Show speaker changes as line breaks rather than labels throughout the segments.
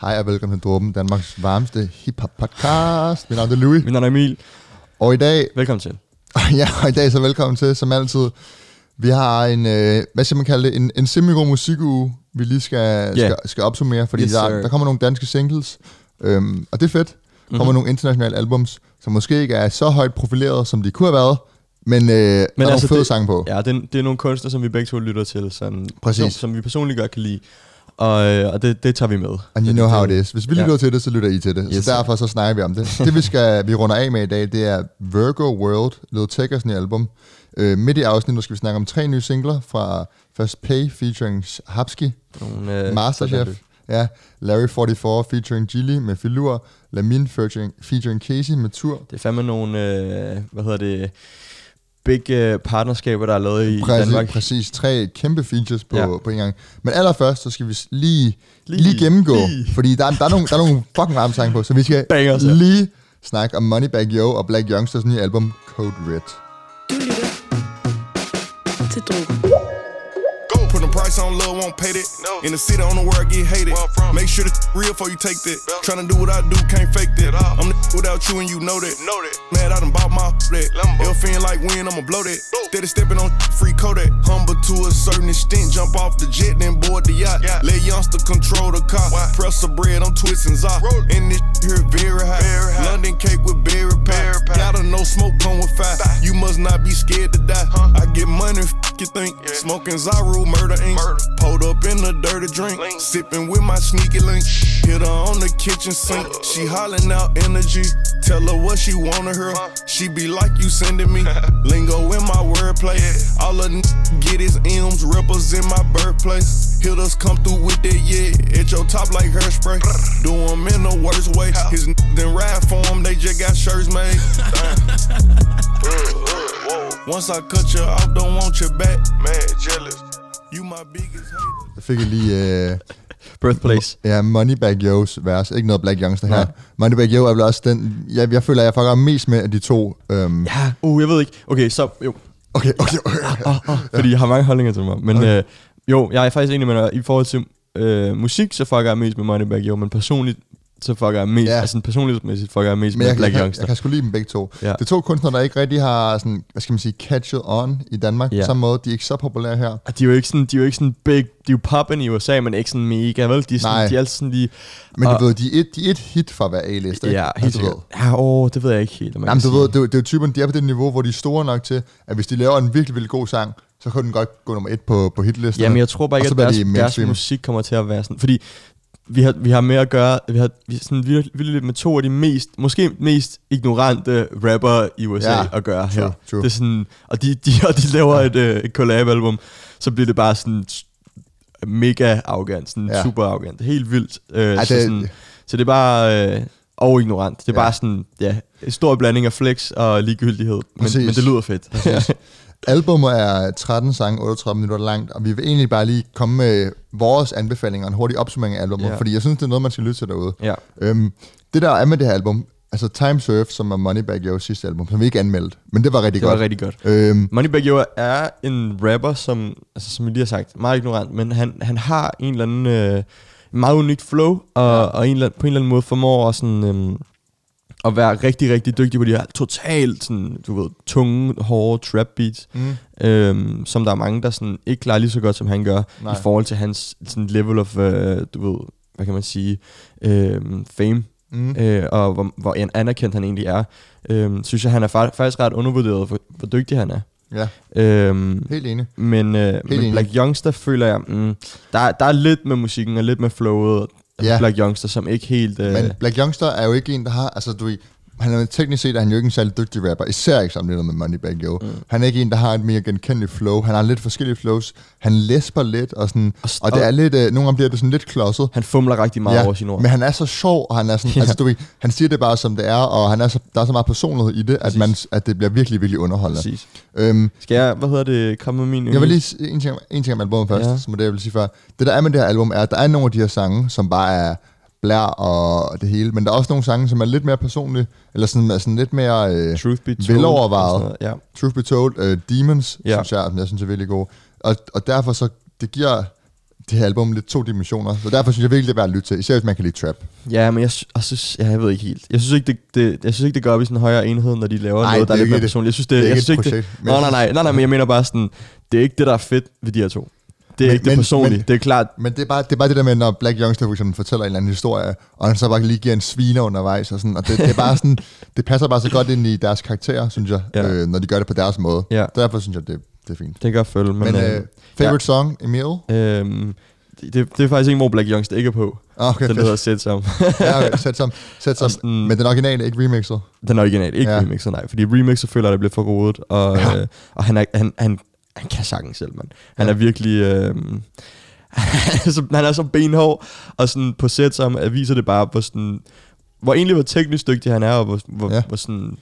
Hej og velkommen til Dråben, Danmarks varmeste hip-hop podcast. Mit navn er Louis,
Mit navn er Emil.
og i dag,
Velkommen til.
ja, og i dag så velkommen til, som altid. Vi har en, øh, hvad skal man kalde det, en, en semi musikuge, vi lige skal,
Ja.
skal, skal opsummere, fordi
Yes,
der,
sir.
der kommer nogle danske singles, øhm, og det er fedt. Der kommer
Mhm.
nogle internationale albums, som måske ikke er så højt profileret, som de kunne have været, men, øh, men der er
altså,
nogle fede
det-
sange på.
Ja, det, er- det er nogle kunstnere, som vi begge to lytter til, som,
Præcis.
Som, som vi personligt godt kan lide. Og, øh, og det, det tager vi med.
And you know how it is. Hvis vi
Ja.
lytter til det, så lytter I til det.
Yes,
så derfor så snakker vi om det. Det vi skal vi runder af med i dag, det er Virgo World, Lil Tecca's nye album. Øh, midt i afsnittet skal vi snakke om tre nye singler fra First Pay featuring Hapski,
Nogle, øh,
Masterchef,
sådan
ja, Larry 44 featuring Gilly med Filur, Lamin featuring, featuring Casey med Tur.
Det er fandme nogle, øh, hvad hedder det, big øh, partnerskaber, der er lavet i
Præcis,
Danmark.
præcis tre kæmpe features på,
Ja.
på en gang. Men allerførst, så skal vi lige, lige,
Lige-
gennemgå,
lige.
fordi der, er- der, er nogle, der er nogle fucking varme sange på, så vi skal
Bangers, ja.
lige snakke om Moneybag Yo og Black Youngsters nye album Code Red.
Du lytter til Drogen.
Go. Put a price on love, won't pay that. No. In the city, on the world, get hated.
Where.
Make sure the real before you take that.
Yeah.
Tryna do what I do, can't fake that. I'm the without you and you know that.
Know that.
Mad, I done bought my that. Feel like win, I'ma blow that.
Go.
Steady stepping on free Kodak. Humble to a certain extent, jump off the jet, then board the yacht.
Yacht.
Let youngster control the car.
Why?
Press the bread, I'm twisting zop. And this here very high.
Very high.
London cake with berry pie.
Berry pie.
Gotta know smoke come with fire.
Fire.
You must not be scared to die.
Huh?
I get money, f you think.
Yeah.
Smoking Zaru, murder ink.
Murder.
Pulled up in the dirty drink.
Link.
Sipping with my sneaky link. Hit her on the kitchen sink. She hollering out energy. Tell her what she wanted her. She be like you sending me. Lingo in my wordplay.
Yeah.
All of n- get his M's represent my birthplace. Hitters come through with that yeah. At your top like hairspray. Do 'em in the worst way.
How?
His n- then ride for 'em. They just got shirts made.
Uh, uh.
Once I cut you off, don't want you back.
Mad jealous.
You my biggest hater.
Jeg fik jeg lige... Øh,
Birthplace.
Ja, Moneybag Yo's vers. Ikke noget Black Youngster her.
Nej.
Moneybag Yo er vel også den... Jeg, jeg føler, at jeg fucker mest med af de to. Øhm,
Ja, uh, jeg ved ikke. Okay, så jo.
Okay, okay, okay.
Oh, oh, fordi jeg har mange holdninger til mig. Men
Okay.
øh, jo, jeg er faktisk enig med dig. I forhold til øh, musik, så fucker jeg mest med Moneybag Yo, men personligt, så fucker jeg mest,
Ja.
ja. altså personlighedsmæssigt fucker jeg mest
Men
med
jeg,
Black
jeg,
Youngster.
jeg kan sgu lide dem begge to.
Ja.
Det er to kunstnere, der ikke rigtig har sådan, hvad skal man sige, catchet on i Danmark
Ja.
på samme måde. De er ikke så populære her.
Og de er jo ikke sådan, de er jo ikke sådan big, de er jo poppen i USA, men ikke sådan mega, vel? De er, sådan,
Nej.
de er altid sådan lige...
Men
Og-
du ved, de er et, de er et hit fra at være A-list, ikke?
Ja, helt
Altså, du
sikkert. Ja, åh, det ved jeg ikke helt, om
Jamen, du ved, det, er det er jo typen, de er på det niveau, hvor de er store nok til, at hvis de laver en virkelig, virkelig god sang, så kan den godt gå nummer et på, på hitlisten.
Jamen, jeg tror bare ikke, at deres,
de
deres musik kommer til at være sådan... Fordi vi har, vi har med at gøre... Vi har vi sådan virkelig, virkelig med to af de mest... Måske mest ignorante rapper i USA
Ja,
ja, at gøre
true,
her.
true.
Det er sådan... Og de, de, og de laver et, øh, et collab-album, så bliver det bare sådan mega arrogant, sådan
Ja.
ja. super arrogant. Helt vildt. Øh,
Ej,
så,
det-
sådan, så det er bare... Øh, og ignorant. Det er
Ja.
ja. bare sådan, ja, en stor blanding af flex og ligegyldighed. Men,
Præcis.
men det lyder fedt.
Albummet er 13 sange, 38 minutter langt, og vi vil egentlig bare lige komme med vores anbefalinger og en hurtig opsummering af albumet,
Ja.
fordi jeg synes, det er noget, man skal lytte til derude.
ja.
Øhm, det der er med det her album, altså Time Surf, som er Moneybag Yo's sidste album, som vi ikke anmeldte, men det var rigtig
Det
godt.
var rigtig godt.
Øhm,
Moneybag Yo er en rapper, som, altså, som jeg lige har sagt, meget ignorant, men han, han har en eller anden øh, meget unikt flow, og, ja. og en eller på en eller anden måde formår at, sådan, øhm, at være rigtig, rigtig dygtig på de her totalt sådan, du ved, tunge, hårde trap beats,
mm,
øhm, som der er mange, der sådan, ikke klarer lige så godt, som han gør,
Nej.
I forhold til hans sådan, level of, øh, du ved, hvad kan man sige, øh, fame,
mm,
øh, og hvor, hvor anerkendt han egentlig er. Øh, synes jeg, han er fa- faktisk ret undervurderet, hvor, hvor dygtig han er.
ja,
Øhm,
helt enig.
men, øh, men
enig.
Black Youngster føler jeg, mm, der, er- der er lidt med musikken og lidt med flowet
Ja.
Black Youngster, som ikke helt... Øh,
Men Black Youngster er jo ikke en, der har, altså du ved, han er teknisk set er han jo ikke en særlig dygtig rapper, især ikke sammenlignet med Moneybag Yo. Mm. Han er ikke en, der har et mere genkendeligt flow. Han har lidt forskellige flows. Han læsper lidt, og, sådan, og, og det er lidt, øh, nogle gange bliver det sådan lidt klodset.
han fumler rigtig meget ja, over sine ord.
men han er så sjov, og han er sådan,
Ja.
altså du ved, han siger det bare som det er, og han er så, der er så meget personlighed i det, at, man, at det bliver virkelig, virkelig underholdende.
Præcis.
Øhm,
Skal jeg, hvad hedder det, komme med min
jeg vil lige en ting, en ting om albumet først, ja. Som det, jeg vil sige før. Det der er med det her album, er, at der er nogle af de her sange, som bare er blær og det hele. Men der er også nogle sange, som er lidt mere personlige, eller sådan, er sådan lidt mere øh,
Truth be told.
velovervejet.
noget, Ja.
Truth Be Told, uh, Demons,
Ja.
synes jeg, jeg synes er virkelig god. Og, og derfor så, det giver det her album lidt to dimensioner. Så derfor synes jeg virkelig, det er værd at lytte til. Især hvis man kan lide trap.
Ja, men jeg, jeg synes, ja, jeg ved ikke helt. Jeg synes ikke, det, det, jeg synes ikke, det går op i sådan en højere enhed, når de laver
Nej,
noget, der er
det
lidt mere personligt. Jeg synes, det,
det er
jeg
ikke
synes ikke, det,
projekt, men
nej, nej, nej, nej, nej, men jeg mener bare sådan, det er ikke det, der er fedt ved de her to. Det er
Men-
ikke det
men-
personlige.
men-
det er klart,
Men det er, bare, det er bare det der med, når Black Youngster for eksempel fortæller en eller anden historie, og han så bare lige giver en sviner undervejs, og, sådan, og det, det, er bare sådan, det passer bare så godt ind i deres karakterer, synes jeg,
Ja.
ja. øh, når de gør det på deres måde.
Ja.
Derfor synes jeg, det, det er fint.
det kan jeg følge. Men,
Men, men øh, favorite song, Emil?
øhm, det, det, er faktisk ikke, hvor Black Youngster ikke er på.
Ah, Okay,
Den
fedt.
hedder Set Som.
ja, okay, sæt som, sæt som.
Sådan-
Men den originale, ikke remixet.
Den originale, ikke ja.
Ja.
remixet, nej. Fordi remixet føler jeg, det bliver for rodet. Og, ja.
Ja.
øh, og han, er, han, han, han kan sagtens selv, mand. Han ja. er virkelig... Øh, han, er så, benhård, og sådan på sæt som øh, viser det bare, hvor, sådan, hvor egentlig hvor teknisk dygtig han er, og hvor, hvor, ja. Hvor sådan...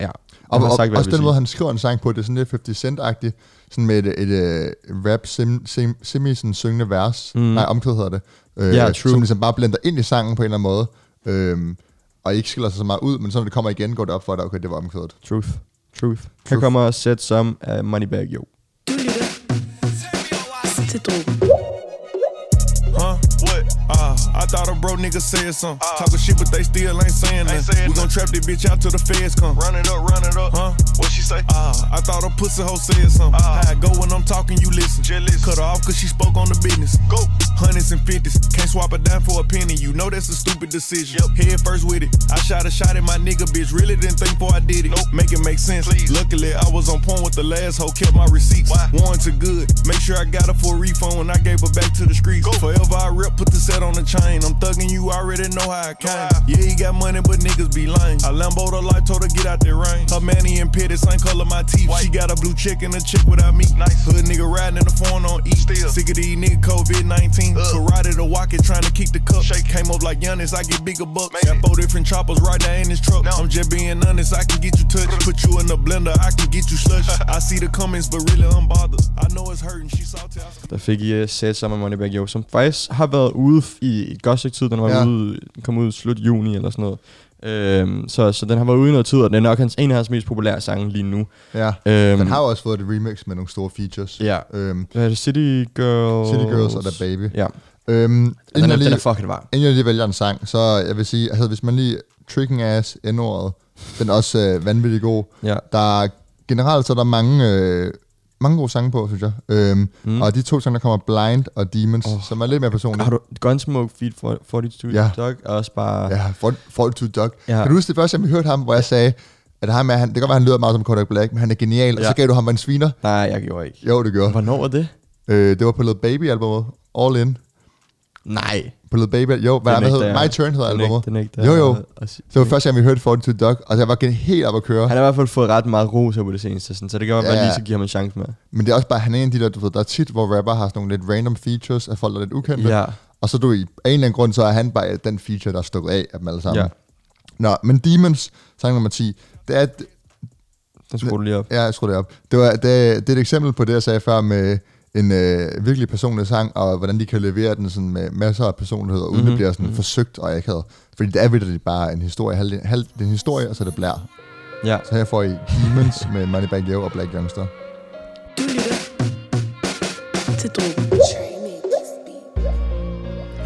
Ja,
Og, og,
sagt, jeg
også den måde, han skriver en sang på, det er sådan lidt 50 Cent-agtigt, sådan med et, et, uh, rap sim, sim, semi sådan syngende vers,
Mm.
nej, omkvæd hedder det, øh,
Ja, true.
som ligesom bare blender ind i sangen på en eller anden måde, øhm, og ikke skiller sig så meget ud, men så når det kommer igen, går det op for dig, okay, det var omkvædet.
truth. Truth. Her
Truth.
kommer sæt som af Moneybag Yo.
Du
I thought a bro nigga said something. Talking shit, but they still ain't saying
Ain't
nothing.
saying
We gon' trap this bitch out till the feds come.
Run it up, run it up.
Huh?
What she say?
Uh, I thought a pussy hoe said something.
Ah.
How I go when I'm talking, you listen.
Listen.
Cut her off cause she spoke on the business.
Go.
Hundreds and fifties, can't swap a dime for a penny. You know that's a stupid decision.
Yep.
Head first with it. I shot a shot at my nigga, bitch. Really didn't think before I did it.
Nope.
Make it make sense.
Please.
Luckily, I was on point with the last hoe, kept my receipts.
Why?
Warranted good. Make sure I got her for a refund when I gave her back to the streets.
Go.
Forever I rip, put the set on the chain. I'm thugging you, already know how I came. Yeah, he got money, but niggas be lame. I Lambo the life, told her get out that rain. Her manny and petty, same color my teeth.
White.
She got a blue chick and a chick without me.
Nice.
Hood nigga riding in the phone on E.
Still.
Sick of these nigga COVID 19.
Ugh.
Karate to walk it, trying to keep the cup.
Shake.
Came up like Giannis, I get bigger bucks.
Made
Got
it.
four different choppers right there in this truck.
No.
I'm just being honest, I can get you touched. Put you in the blender, I can get you slush. I see the comments, but really unbothered. I know it's hurting, she salty. I
Der fik I uh, sæt sammen med Moneybag Yo, som faktisk har været ude f- i et godt stykke tid. Den var ja. Ude, kom ud i slut juni eller sådan noget. Øhm, så, så den har været ude i noget tid, og den er nok hans, en af hans mest populære sange lige nu.
Ja.
Øhm,
Den har jo også fået et remix med nogle store features.
Ja.
Øhm,
Hvad er det? City Girls?
City Girls og The Baby.
Ja,
øhm,
den er,
jeg
den
lige,
er fucking varm.
inden jeg lige vælger en sang, så jeg vil sige, altså hvis man lige Tricking Ass, N-ordet, den er også øh, vanvittig god.
Ja.
Der er, generelt så er der mange, øh, mange gode sange på, synes jeg. Øhm,
Mm.
Og de to sange, der kommer Blind og Demons, oh. som er lidt mere personlige.
Har du Gunsmoke Feed for 42
Ja.
Dog er også bare...
Ja, for, for to Dog.
Ja.
Kan du huske det første, vi hørte ham, hvor jeg sagde, at ham er, han, det kan godt være, han lyder meget som Kodak Black, men han er genial, ja. og så gav du ham en sviner.
Nej, jeg gjorde ikke.
Jo, det gjorde.
Hvornår var det?
Øh, det var på Little Baby-albumet, All In.
Nej.
På Little Baby, jo, hvad
Den ikke
My
der.
Turn hedder
er
albumet.
Den er ikke.
Jo, jo.
at sige-
Det var første gang, vi hørte 42 Dog, og jeg var helt op at køre.
Han har i hvert fald fået ret meget ros på det seneste, sådan, så det kan godt være,
Ja.
at lige så give ham en chance med.
Men det er også bare, han er en af de der, du ved, der er tit, hvor rapper har sådan nogle lidt random features af folk, der er lidt ukendte.
Ja.
Og så du i af en eller anden grund, så er han bare den feature, der er stukket af af dem alle sammen.
Ja.
Nå, men Demons, sang nummer 10, det er,
Den skruer du lige op.
Ja, jeg skruer det op. Det, var, det, det er et eksempel på det, jeg sagde før med en øh, virkelig personlig sang, og hvordan de kan levere den sådan med masser af personlighed, uden mm-hmm. det bliver sådan mm-hmm. forsøgt og akavet. Fordi det er virkelig bare en historie, halv, halv, det er en historie, og så er det blær.
Ja.
Så her får I Demons med Moneybag Yo og Black Youngster.
Du lytter til Drogen.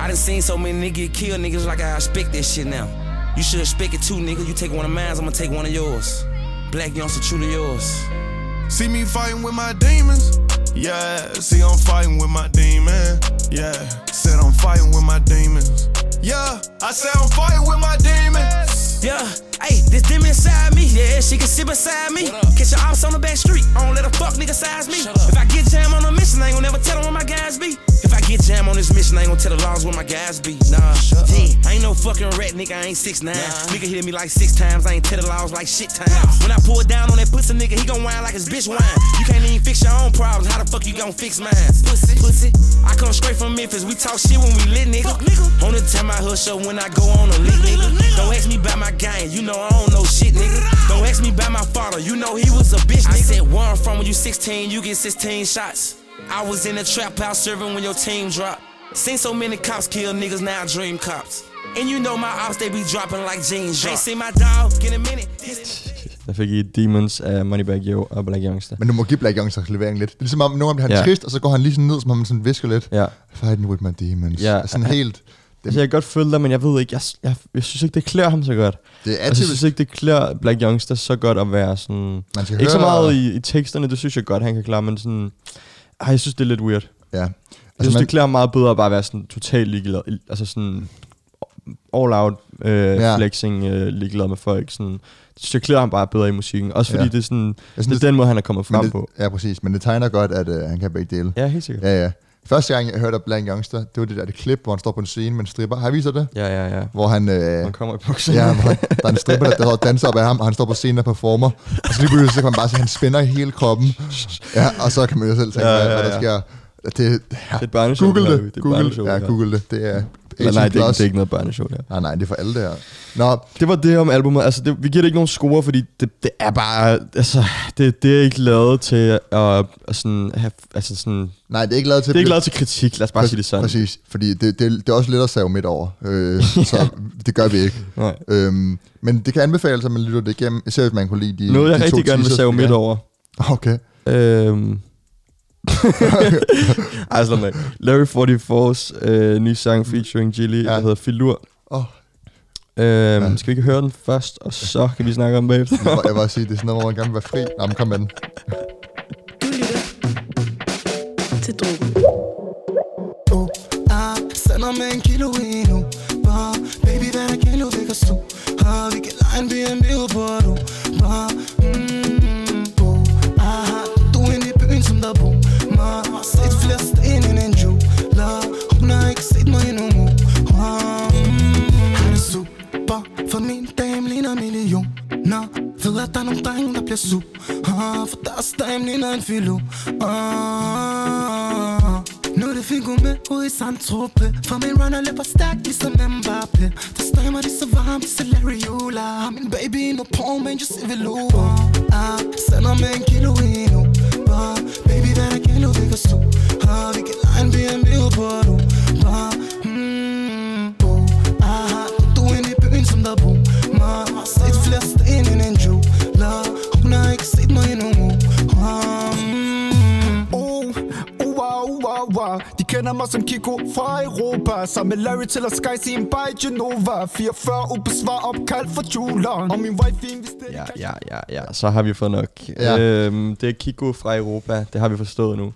I done seen so many niggas get killed, niggas like I expect that shit now. You should expect it too, nigga. You take one of mine, I'm gonna take one of yours. Black youngster, truly yours.
See me fighting with my demons. Yeah, see I'm fighting with my demon. Yeah, said I'm fighting with my demons. Yeah, I said I'm fighting with my demons.
Yeah, hey, this demon inside me, yeah, she can sit beside me. Catch your ops on the back street, I don't let a fuck nigga size me. If I get jam on a mission, I ain't gonna never tell them where my guys be. If I get jam on this mission, I ain't gonna tell the laws where my guys be. Nah, yeah, I ain't no fucking rat, nigga, I ain't six nine. Nigga hit me like six times, I ain't tell the laws like shit times. When I pull down on that pussy nigga, he gon' whine like his bitch whine. You can't even fix your own problems, how the fuck you gon' fix mine? Pussy, pussy. I come straight from Memphis, we talk shit when we lit, nigga. On the time I hush up when I go on a lit, nigga. Don't ask me about my gang, you know I don't know shit, nigga. Don't ask me about my father, you know he was a bitch, nigga. I said where I'm from when you 16, you get 16 shots. I was in the trap house serving when your team dropped. Seen so many cops kill niggas, now I dream cops. And you know my ops, they be dropping like jeans. Ain't seen my dog in a minute.
Der fik I Demons af Moneybag Yo og Black Youngster.
Men du må give Black Youngsters levering lidt. Det er ligesom om, nogle gange bliver han
Ja.
trist, og så går han lige sådan ned, som om han sådan visker lidt.
Ja.
Fighting with my demons.
Ja.
Sådan helt...
Altså, jeg kan godt følge dig, men jeg ved ikke, jeg, jeg, jeg synes ikke, det klæder ham så godt.
Det er
Altså, jeg synes ikke, det klæder Black Youngster så godt at være sådan...
Man skal
Ikke så meget i, i teksterne, det synes jeg godt, han kan klare, men sådan... Ej, jeg synes, det er lidt weird.
Ja.
Jeg
Altså,
synes,
man,
det klæder meget bedre at bare være sådan totalt ligeglad. Altså sådan all out øh,
Ja.
flexing, øh, ligeglad med folk. Sådan. Det synes jeg klæder ham bare bedre i musikken. Også fordi
Ja.
det er sådan,
jeg
det
synes,
er den måde, han er kommet frem
men
på.
det, ja, præcis. Men det tegner godt, at uh, han kan begge dele.
Ja, helt sikkert.
Ja, ja. Første gang, jeg hørte af Black Youngster, det var det der det klip, hvor han står på en scene med en stripper. Har jeg vist det?
Ja, ja, ja.
Hvor han... Øh,
Man kommer i bukser.
Ja, hvor der er en stripper, der, der danser op af ham, og han står på scenen og performer. Og så lige pludselig, så kan man bare se, at han spænder hele kroppen. Ja, og så kan man jo selv tænke,
Ja,
ja,
ja,
hvad der sker. Det, ja,
Det er et.
Google
her.
det.
Det er
Google, ja,
det.
Google det. Det er 18
nej, det er, det er ikke noget børneshow der.
Nej, nej, det er for alle det her. Nå,
Det var det om albumet. Altså, det, vi giver det ikke nogen score, fordi det, det er bare... Altså, det, det er ikke lavet til at, at sådan have... Altså sådan,
nej, det er ikke lavet til...
det er ikke lavet til kritik, lad os bare sige det sådan.
Præcis, fordi det, det, det er også lidt at save midt over. Øh, så det gør vi ikke.
Nej.
Øhm, men det kan anbefales, at man lytter det igennem, især hvis man kunne lide de
Noget, jeg
de
rigtig gerne vil save midt over.
Okay.
Øhm. Ej, slap mig. Larry 44's øh, nye sang featuring Gilly,
Ja.
der hedder Filur.
Åh.
Øhm,
Ja.
Skal vi ikke høre den først, og så kan vi snakke om det bagefter?
Jeg, vil- jeg vil sige, det er sådan noget, hvor man gerne vil være fri. Nå, men kom med den.
Du lytter til Drogen.
Oh, ah, sender med en kilo endnu Bare, baby, hvad der kan du vække os to ah, Vi kan lege en ud på du dame ligner en filo ah, nu er det figo med ud i Santrope For min runner løber stærkt ligesom Mbappé Der stemmer det så varmt, det er Larry Ola Har min baby no porn, men just vil lure ah, som
Kiko fra Europa Sammen med Larry til at Sky sin by Genova 44 ubesvar opkald for Julen Og min wife en, hvis det
Ja, ja, ja, ja. Så har vi fået nok.
Ja.
Ja. Øhm, det er Kiko fra Europa. Det har vi forstået nu.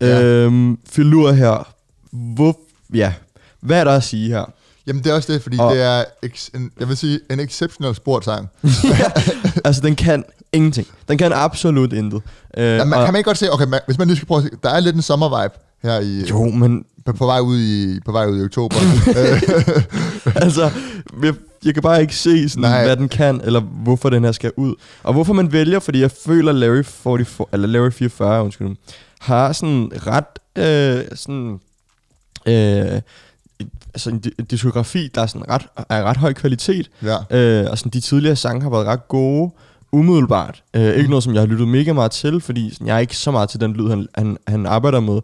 Ja.
Ja. Øhm, Filur her. Hvor, ja. Hvad er der at sige her?
Jamen, det er også det, fordi
Og-
det er, ex- en, jeg vil sige, en exceptional sportsang.
altså, den kan ingenting. Den kan absolut intet. Øh,
Ja, man,
og-
kan man ikke godt se, okay, man, hvis man lige skal prøve at se, der er lidt en sommervibe her i,
Jo, men
på, på, vej ud i, på vej ud i oktober. Øh,
altså, jeg, jeg kan bare ikke se, sådan,
Nej.
hvad den kan, eller hvorfor den her skal ud. Og hvorfor man vælger, fordi jeg føler, Larry, 44, eller Larry 44 undskyld, har sådan ret, øh, sådan, øh, altså en, di- en diskografi, der er sådan ret, er ret høj kvalitet.
ja.
Øh, og sådan, de tidligere sange har været ret gode, umiddelbart. Øh, ikke noget, som jeg har lyttet mega meget til, fordi sådan, jeg er ikke så meget til den lyd, han, han, han arbejder med.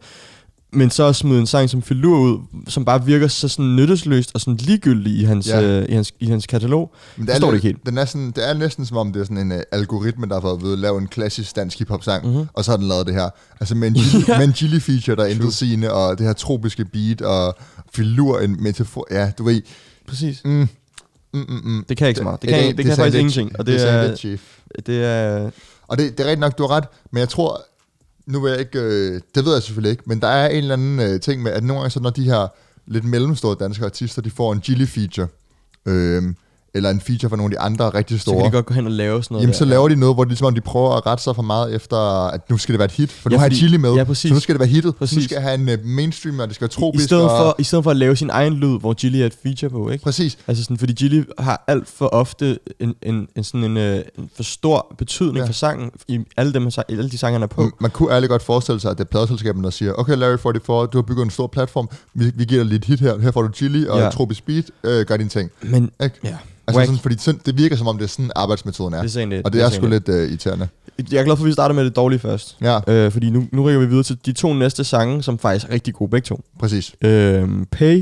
Men så at smide en sang som Filur ud, som bare virker så sådan nyttesløst og sådan ligegyldig i hans,
Ja.
ja. øh, i hans, i hans katalog.
Men
det
lidt-
ikke helt.
Den er sådan, det er næsten som om, det er sådan en uh, algoritme, der har fået ved at lave en klassisk dansk hiphop-sang,
Mhm.
mm-hmm. og så har den lavet det her. Altså med en, chili, med en chili-feature, der er intet sigende, og det her tropiske beat, og filur, en metafor, ja, du ved.
Præcis.
Mm, mm, mm, mm.
Det kan ikke så meget. Det kan, det, det kan
sagde
faktisk ingenting. Og det,
sagde
er,
lidt, chief.
det er...
Og det, det er rigtigt nok, du har ret, men jeg tror, nu vil jeg ikke, øh, det ved jeg selvfølgelig ikke, men der er en eller anden øh, ting med, at nogle gange så når de her lidt mellemstore danske artister, de får en Gilly-feature, øh, eller en feature fra nogle af de andre rigtig
Så
store,
kan de godt gå hen og lave sådan noget
Jamen,
der.
så laver de noget, hvor de, ligesom, om de prøver at rette sig for meget efter, at nu skal det være et hit. For
Ja,
nu har jeg Chili med,
ja, præcis.
så nu skal det være hittet. Præcis. Nu skal jeg have en uh, mainstream, og det skal være tropisk.
I stedet,
og,
for, I stedet for at lave sin egen lyd, hvor Gilly er et feature på, ikke?
Præcis.
Altså sådan, fordi Gilly har alt for ofte en, en, en sådan en, øh, en for stor betydning
Ja.
for sangen i alle, dem, i alle de sange, han er på.
Mm, Man kunne ærligt godt forestille sig, at det er pladeselskaberne, der siger, okay Larry 44, du har bygget en stor platform, vi, vi giver dig lidt hit her, her får du Chili og ja. Tropisk beat, øh, gør dine ting.
Men
Ikke?
ja,
Altså
Wack.
sådan, fordi sådan, det virker som om, det er sådan arbejdsmetoden er.
det er lidt.
og det er
sådan
sgu lidt øh, irriterende.
Jeg er glad for, at vi starter med det dårlige først.
Ja,
Øh, fordi nu, nu rykker vi videre til de to næste sange, som faktisk er rigtig gode begge to.
præcis.
Øh, Pay,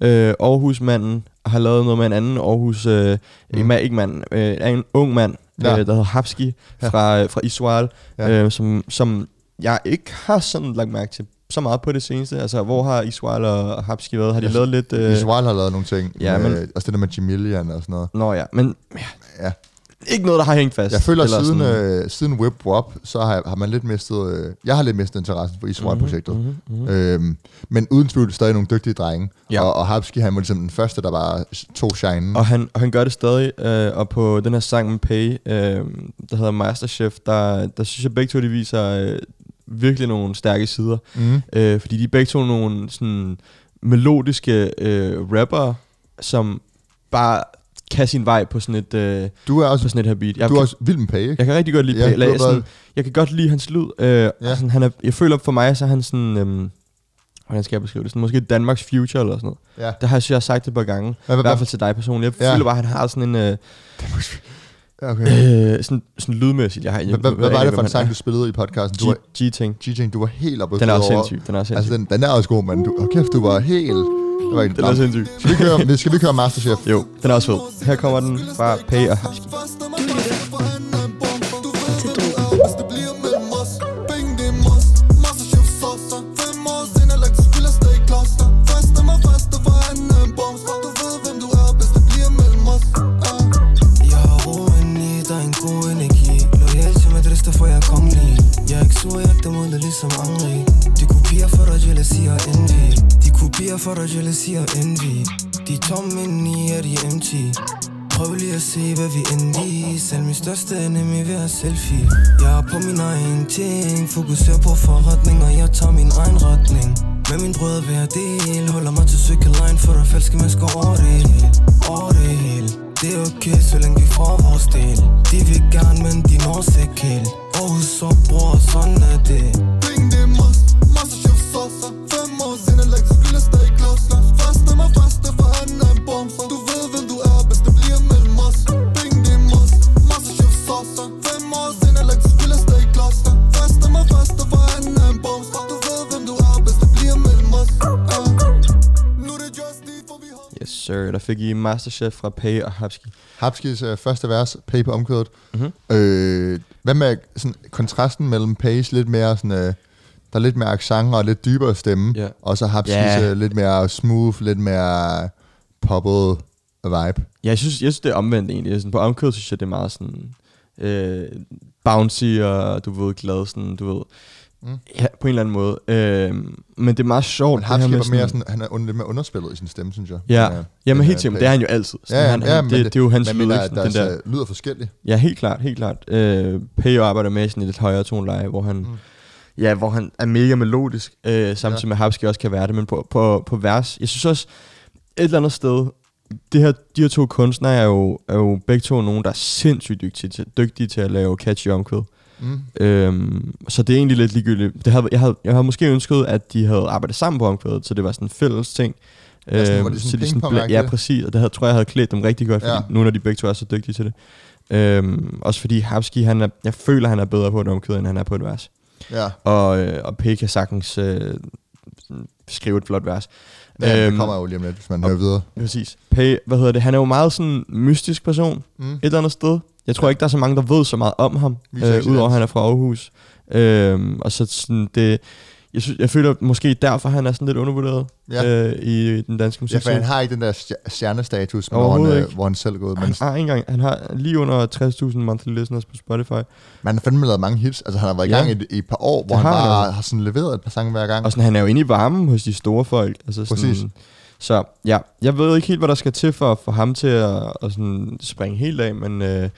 øh, Aarhusmanden, har lavet noget med en anden Aarhus, øh,
Mm.
ikke mand, øh, en ung mand,
Ja.
øh, der hedder Hapski fra, øh, fra Israel,
ja.
øh, som, som jeg ikke har sådan lagt mærke til så meget på det seneste. Altså, hvor har Israel og Hapski været? Har de
Jeg-
lavet lidt...
Øh, Israel har lavet nogle ting.
ja,
med,
men-
Også det der med Jamilian og sådan noget.
Nå ja, men ja,
Ja.
ikke noget, der har hængt fast.
Jeg føler,
Eller
siden,
sådan-
øh, siden Whip Wop, så har, har man lidt mistet... Øh, jeg har lidt mistet interessen for Israel-projektet.
Mhm, mhm.
Øhm, men uden tvivl stadig nogle dygtige drenge.
Ja.
Og, og Hapski, han var ligesom den første, der bare tog shine.
Og han, og han gør det stadig, øh, og på den her sang med Pay, øh, der hedder Masterchef, der, der synes jeg begge to, de viser øh, virkelig nogle stærke sider.
Mm.
Øh, fordi de er begge to nogle sådan melodiske øh, rapper, som bare kan sin vej på sådan et, øh,
Du er
på
også,
sådan et her beat. Jeg,
du er også vild med ikke?
jeg kan rigtig godt lide
Ja, har
jeg, sådan, jeg kan godt lide hans lyd. Øh,
Ja.
ja. sådan, han er, jeg føler for mig, så er han sådan... Øh, hvordan skal jeg beskrive det? Sådan, måske Danmarks future eller sådan noget.
Ja.
Det har jeg, jeg har sagt det et par gange.
Hvad,
I
hvad,
hvert fald til dig personligt. Jeg
Ja.
føler bare, at han har sådan en... Øh,
okay.
øh, sådan, sådan lydmæssigt. Jeg har, jeg,
Hvad, hvad, var det for en sang, du spillede i podcasten? Du
G-ting.
G-Ting, du var helt oppe
Den er også sindssyg. Den er også
Altså,
sindssyg.
den, den er også god, men du, oh, kæft, du var helt... Det var ikke
Den er sindssyg.
Skal vi køre, skal vi køre Masterchef?
Jo, den er også fed. Her kommer den fra Pay og Husky.
Ikke sur, mod det ligesom Henri De kopier for dig, jealousy og envy. De kopier for dig, jealousy og envy. De er tomme indeni, er de empty. Prøv lige at se, hvad vi endte i Selv min største enemy vil have selfie. Jeg er på min egen ting. Fokuserer på forretning og jeg tager min egen retning. Med min brødre vil jeg del. Holder mig til cykelline For der falske mennesker over det hele. Over det hele. Det er okay, så længe vi får vores del. De vil gerne, men de når sig ikke helt Aarhus så bror, sådan er det
Penge det er must Masterchef saucer Fem
fik I Masterchef fra Pay og Husky.
Hapskis øh, første vers, Pay på omkvædet.
Mhm.
Øh, hvad med sådan, kontrasten mellem Pays lidt mere sådan... Øh, der er lidt mere accent og lidt dybere stemme.
Ja.
Og så Hapskis
Ja.
øh, lidt mere smooth, lidt mere poppet vibe.
Ja, jeg synes, jeg synes det er omvendt egentlig. Sådan, på omkødet synes jeg, det er meget sådan... Øh, bouncy og du ved, glad, sådan, du ved...
Mm.
Ja, på en eller anden måde. Øh, men det er meget sjovt.
Men
det her med
var mere sådan, han er under, lidt mere underspillet i sin stemme, synes jeg.
Ja,
Den
jamen
den
helt
er
sikkert, men det er han jo altid. Sådan,
Ja, ja,
han,
ja,
han,
men
det, det, er jo hans
men
lyd, Sådan, den der,
lyder forskelligt.
Ja, helt klart, helt klart. Øh, Peo arbejder med sådan et lidt højere toneleje, hvor han,
Mm.
ja, hvor han er mega melodisk, øh, samtidig
Ja.
med Hapski også kan være det, men på, på, på vers. Jeg synes også, et eller andet sted, det her, de her to kunstnere er jo, er jo begge to nogen, der er sindssygt dygtige til, dygtige til at lave catchy omkvæd.
Mm.
Øhm, så det er egentlig lidt ligegyldigt. Det havde, jeg, havde, jeg havde måske ønsket, at de havde arbejdet sammen på omkvædet, så det var sådan en fælles ting.
Ja, sådan, var
Øhm,
det sådan
så de sådan ja, præcis. Og det havde, tror jeg havde klædt dem rigtig godt, fordi
Ja.
nu når de begge to er så dygtige til det. Øhm, også fordi Hapski, han er, jeg føler, han er bedre på et omkvæd, end han er på et vers.
Ja,
Og, øh, og P kan sagtens øh, skrive et flot vers.
ja det
Øhm,
kommer jo lige om lidt, hvis man
og-
hører videre.
Præcis. P, hvad hedder det? Han er jo meget sådan mystisk person
Mm.
et eller andet sted. Jeg tror ikke, der er så mange, der ved så meget om ham, øh, udover at han er fra Aarhus. Øhm, og så sådan det... Jeg, synes, jeg føler måske derfor, han er sådan lidt undervurderet
Ja.
øh, i den danske
Ja,
musik.
for han har ikke den der stj- stjernestatus, hvor han, øh, hvor han selv er gået. Men
han har, engang, han har lige under 60.000 monthly listeners på Spotify.
man har fandme lavet mange hits. Altså, han har været i
Ja.
gang i, et- i et par år, hvor
Det
han
har han
bare
jo.
har sådan leveret et par sange hver gang.
Og sådan, han er jo inde i varmen hos de store folk. Altså sådan,
Præcis.
Så ja, jeg ved ikke helt, hvad der skal til for, for ham til at, at sådan springe helt af, men øh,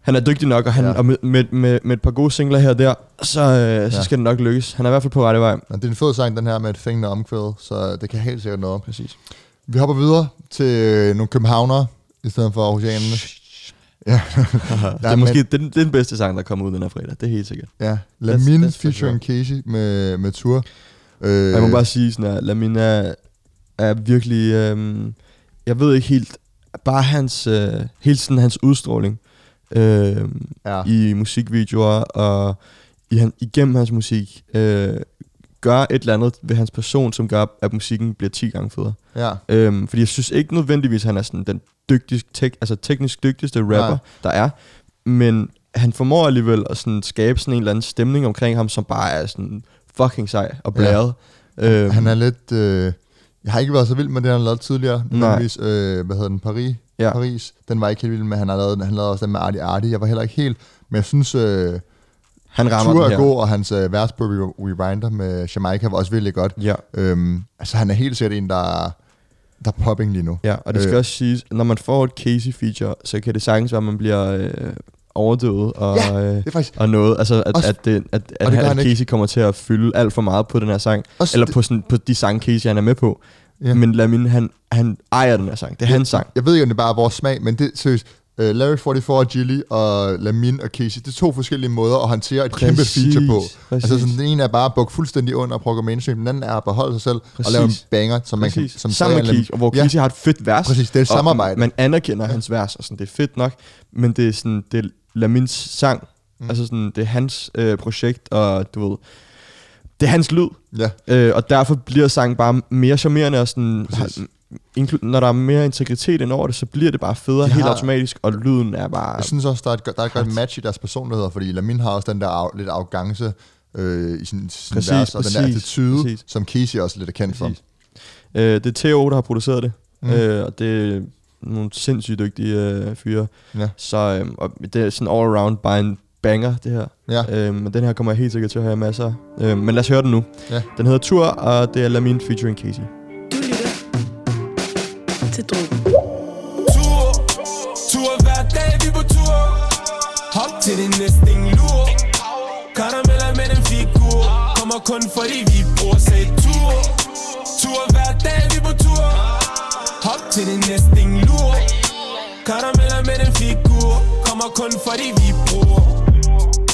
han er dygtig nok, og, han,
Ja.
ja. og med, med, med, med et par gode singler her og der, så, øh, så
Ja.
skal det nok lykkes. Han er i hvert fald på rette vej.
Men det er en fed sang, den her med et fængende omkvæd, så det kan helt sikkert noget.
Præcis.
Vi hopper videre til øh, nogle københavnere, i stedet for Aarhusianerne. Ja,
det er måske den, den bedste sang, der kommer ud den her fredag. Det er helt sikkert.
ja.
That's-
Lamin
that's for
featuring Casey med, med Tour. Øh,
Jeg må bare sige sådan, at Lamina er, er virkelig, øhm, jeg ved ikke helt, bare hans, øh, hele sådan hans udstråling øhm,
ja.
i musikvideoer og i han, igennem hans musik, øh, gør et eller andet ved hans person, som gør, at musikken bliver 10 gange federe.
Ja.
Øhm, fordi jeg synes ikke nødvendigvis, at han er sådan den dygtigste, tek, altså teknisk dygtigste rapper,
Nej.
der er. Men han formår alligevel at sådan skabe sådan en eller anden stemning omkring ham, som bare er sådan fucking sej og blæret. Ja. Øhm,
Han er lidt... Øh, jeg har ikke været så vild med det, han har lavet tidligere. Nødvendigvis, øh, hvad hedder den? Paris.
Ja.
Paris. Den var jeg ikke helt vild med. Han har lavet, han lavede også den med Artie Artie. Jeg var heller ikke helt... Men jeg synes, øh,
han rammer den
er god, og hans øh, vers på Re- Rewinder med Jamaica var også virkelig godt.
Ja.
Øhm, altså, han er helt sikkert en, der, er- der er popping lige nu.
Ja, og det skal
Øh.
også siges, når man får et Casey-feature, så kan det sagtens være, at man bliver øh, overdøvet og,
Ja,
øh,
Det er faktisk...
og noget. Altså, at,
Også-
at, det, at, at,
og det
at
ikke.
Casey kommer til at fylde alt for meget på den her sang.
Også
Eller
det-
på, sådan, på de sange, Casey han er med på.
Ja.
Ja. Men Lamin, han, han ejer den her sang. Det er hans sang.
Jeg ved ikke, om det bare er vores smag, men det seriøst. Uh, Larry 44, Gilly og Lamin og Casey, det er to forskellige måder at håndtere et kæmpe
Præcis,
feature på.
præcis.
Altså sådan, den ene er bare at bukke fuldstændig under og prøve mainstream, den anden er at beholde sig selv og lave en
Præcis.
banger, som man kan...
Præcis.
Som
Sammen med Casey, og hvor
Ja.
Casey har et fedt vers.
Præcis, det er et
og
samarbejde.
Man anerkender ja. hans vers, og sådan, det er fedt nok, men det er sådan, det Lamins sang. Mm. Altså sådan, det er hans øh, projekt, og du ved, det er hans lyd.
Ja.
Øh, og derfor bliver sangen bare mere charmerende, og sådan,
Præcis.
inklu- når der er mere integritet ind over det, så bliver det bare federe
De
helt
har-
automatisk, og lyden er bare...
Jeg synes også, der er et, der er et godt match i deres personligheder, fordi Lamin har også den der af, lidt arrogance øh, i sin, sin
Præcis,
vers, og den der
præcis,
attitude,
præcis.
som Casey også lidt er kendt for.
Præcis. Øh, det er Theo, der har produceret det,
Mm.
øh, og det nogle sindssygt dygtige øh, fyre.
Ja.
Så øh, og det er sådan all around bare en banger, det her.
Ja.
Øh, men den her kommer jeg helt sikkert til at have masser af. øh, Men lad os høre den nu.
Ja.
Den hedder Tour, og det er Lamin featuring Casey.
Du lytter til Drogen.
Tur, tur hver dag, vi på tur Hop til det næste lur Karameller med den figur Kommer kun fordi vi bruger Sagde tur, tur hver dag, vi på tur Hop til det næste lur Karameller med den figur. Kommer kun fordi vi bruger.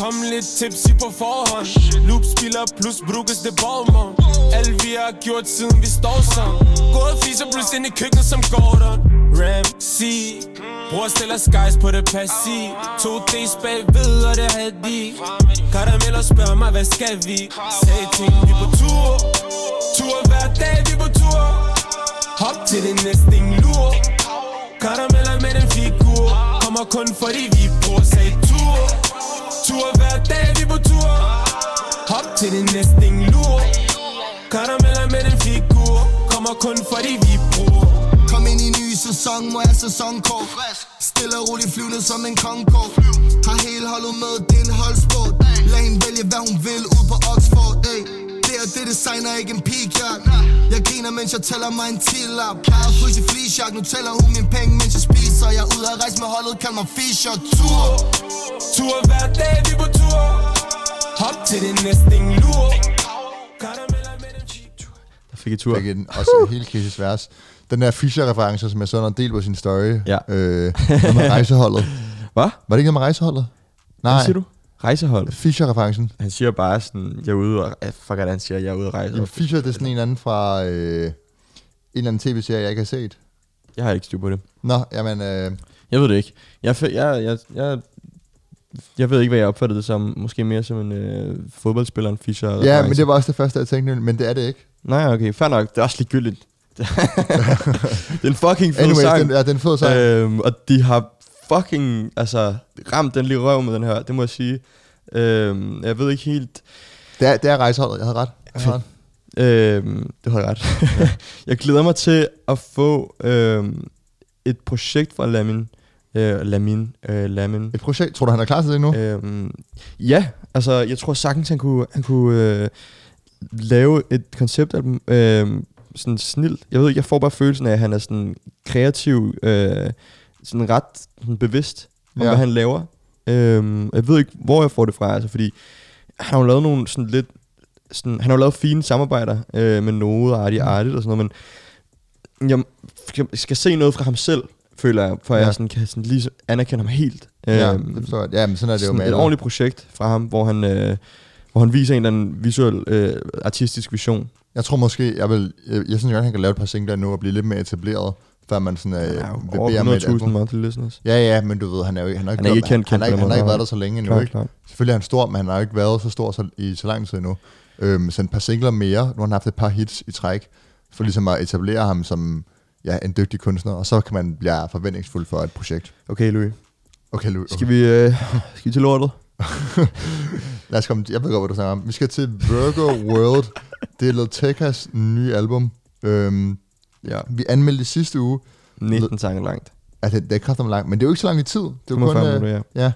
Kom lidt tipsy på forhånd. Loop spiller plus brukes det Balmont Alt vi har gjort siden vi står sammen Gået fiser plus ind i køkkenet som Gordon. Ramsay Bror stiller skies på det passiv. To days bagved og det havde de. Karameller spørger mig hvad skal vi? Sagde ting vi på tur. Tur hver dag vi på tur. Hop til det næste ting lur. Karameller med den figur. Kommer kun fordi vi bruger Sagde tur. Tur hver dag vi på tur. Hop til det næste lur. Karameller med den figur. Kommer kun fordi vi bruger
Kom ind i ny sæson, må jeg sæsonkort Stille og roligt flyvende som en Concorde Har hele holdet med, det er en holdsport. Lad hende vælge hvad hun vil ud på Oxford ey. Det er det designer, ikke en pigjack Jeg griner, mens jeg tæller mig en tillap at fryse i fleecejack, nu tæller hun mine penge, mens jeg spiser Jeg er ude at rejse med holdet, kald mig Fischer Tur
Tur hver dag vi på tur Hop til det næste lur den figur
Der fik jeg tur.
Fik en, også hele Casey's vers. Den der Fischer-reference, som jeg så en del på sin story.
Ja.
Øh, med rejseholdet.
Hvad?
Var det ikke noget med rejseholdet?
Hvad
Nej.
siger du? Rejsehold.
Fischer-referencen.
Han siger bare sådan, jeg er ude og... eh, Fuck, at han siger, jeg er ude at rejse.
Jamen, Fischer, det er sådan en anden fra øh, en eller anden tv-serie, jeg ikke har set.
Jeg har ikke styr på det.
Nå, jamen, øh,
Jeg ved det ikke. Jeg, jeg, jeg, jeg, jeg ved ikke, hvad jeg opfattede det som. Måske mere som en øh, fodboldspiller, en Fischer.
ja, men det var også det første, jeg tænkte, men det er det ikke.
Nej, okay, fair nok. Det er også ligegyldigt. det er en fucking fed
Anyways,
sang.
den, ja, den fed sang.
Øhm, og de har fucking altså, ramt den lige røv med den her, det må jeg sige. Øhm, jeg ved ikke helt...
Det er, det er rejseholdet, jeg havde ret. Jeg havde ret.
Øhm, det har jeg ret. jeg glæder mig til at få øhm, et projekt fra Lamin. Øh, Lamin. Øh, Lamin.
Et projekt, tror du, han er klar til det nu?
Øhm, ja, altså jeg tror sagtens, han kunne, han kunne øh, lave et konceptalbum øh, sådan snilt. Jeg ved ikke, jeg får bare følelsen af, at han er sådan kreativ, øh, sådan ret sådan bevidst om,
Ja.
hvad han laver. Øhm, jeg ved ikke, hvor jeg får det fra, altså fordi han har jo lavet nogle sådan lidt, sådan, han har jo lavet fine samarbejder øh, med Node og Artie Artie og sådan noget, men jeg skal se noget fra ham selv, føler jeg, for ja. Jeg sådan, kan sådan lige anerkende ham helt.
Ja,
Øhm,
det forstår jeg. Ja, men sådan er det jo
sådan
med
et
alle.
ordentligt projekt fra ham, hvor han, øh, hvor han viser en eller anden visuel, øh, artistisk vision.
Jeg tror måske, jeg vil, jeg, jeg synes godt, han kan lave et par singler nu og blive lidt mere etableret, før man sådan øh,
Ja, over
bede om et
100.000
album.
monthly listeners.
Ja, ja, men du ved, han er jo ikke, han er,
Han er ikke kendt,
han,
kendt
han, han,
den
han har ikke været der så længe endnu,
Klart,
ikke?
klart.
Selvfølgelig er han stor, men han har ikke været så stor så, i så lang tid endnu. øhm, sendt et par singler mere, nu har han haft et par hits i træk, for ligesom at etablere ham som ja, en dygtig kunstner, og så kan man blive forventningsfuld for et projekt.
Okay, Louis.
Okay, Louis.
Skal vi, øh, skal vi til lortet?
Lad os komme, jeg ved godt, hvad du snakker om. Vi skal til Virgo World. Det er Lil nye album. Øhm,
Ja.
vi anmeldte sidste uge.
19 sange langt.
Altså, det er kraftigt langt, men det er jo ikke så lang i tid. Det er jo
45
kun, øh,
minutter, ja.
ja.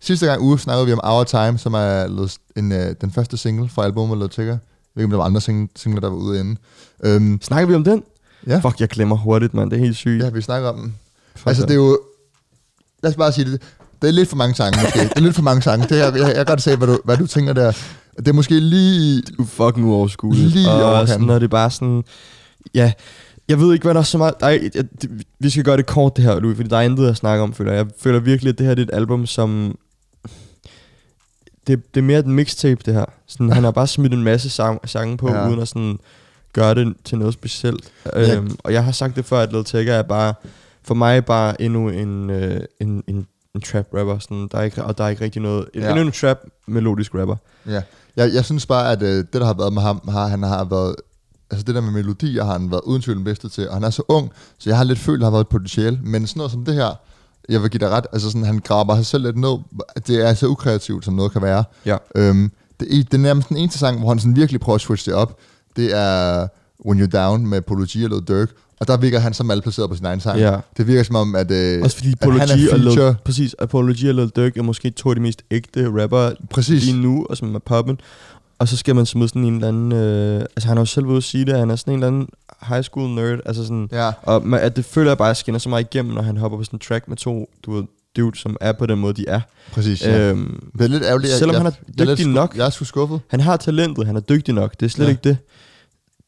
Sidste gang uge snakkede vi om Our Time, som er en, øh, den første single fra albumet Lil Tecca. Jeg ved ikke, om der var andre sing- singler, der var ude inden. Øhm,
Snakker vi om den?
Ja.
Fuck, jeg glemmer hurtigt, mand. Det er helt sygt.
ja, vi snakker om den.
Fuck
Altså, det er jo... Lad os bare sige det. Det er lidt for mange sange, måske. det er lidt for mange sange. Det er, jeg, jeg, jeg kan godt se, hvad du, hvad du tænker der. Det er måske lige...
Du er fucking uoverskueligt.
Lige
og
overkanten.
sådan, når det er bare sådan... Ja, jeg ved ikke, hvad der er så meget... Er, jeg, vi skal gøre det kort, det her, Louis, fordi der er intet at snakke om, føler jeg. Jeg føler virkelig, at det her det er et album, som... Det, det er mere et mixtape, det her. Sådan, han har bare smidt en masse sang, sange på,
Ja.
uden at sådan gøre det til noget specielt.
Ja.
Øhm, og jeg har sagt det før, at Lil Tecca er bare... For mig bare endnu en, øh, en, en, en trap rapper, sådan, der er ikke, og der er ikke rigtig noget...
Ja.
Endnu en trap melodisk rapper.
Ja. Jeg, jeg synes bare, at øh, det, der har været med ham, har, han har været... Altså det der med melodier har han været uden tvivl den bedste til, og han er så ung, så jeg har lidt følt, at han har været et potentiale. Men sådan noget som det her, jeg vil give dig ret, altså sådan, han graber sig selv lidt ned. Det er så ukreativt, som noget kan være.
Ja.
Øhm, det, er, det er nærmest den eneste sang, hvor han sådan virkelig prøver at switche det op. Det er When You're Down med Polo G og Lil Durk. Og der virker han så malplaceret på sin egen sang.
Ja.
Det virker som om, at, øh,
Også fordi
at han er
Apology og,
feature.
Lil, præcis, Apology og Lil Durk er måske to af de mest ægte rapper
Præcis.
lige nu, og som er poppen. Og så skal man smide sådan en eller anden... Øh, altså han har jo selv ved at sige det, han er sådan en eller anden high school nerd. Altså sådan,
Ja.
Og man, at det føler jeg bare skinner så meget igennem, når han hopper på sådan en track med to du ved, dudes, som er på den måde, de er.
Præcis, ja.
Øhm,
Det er lidt ærgerligt.
Selvom
jeg-
han er
jeg er
dygtig nok.
Jeg er sgu skuffet.
Han har talentet, han er dygtig nok. Det er slet
ja.
ikke det.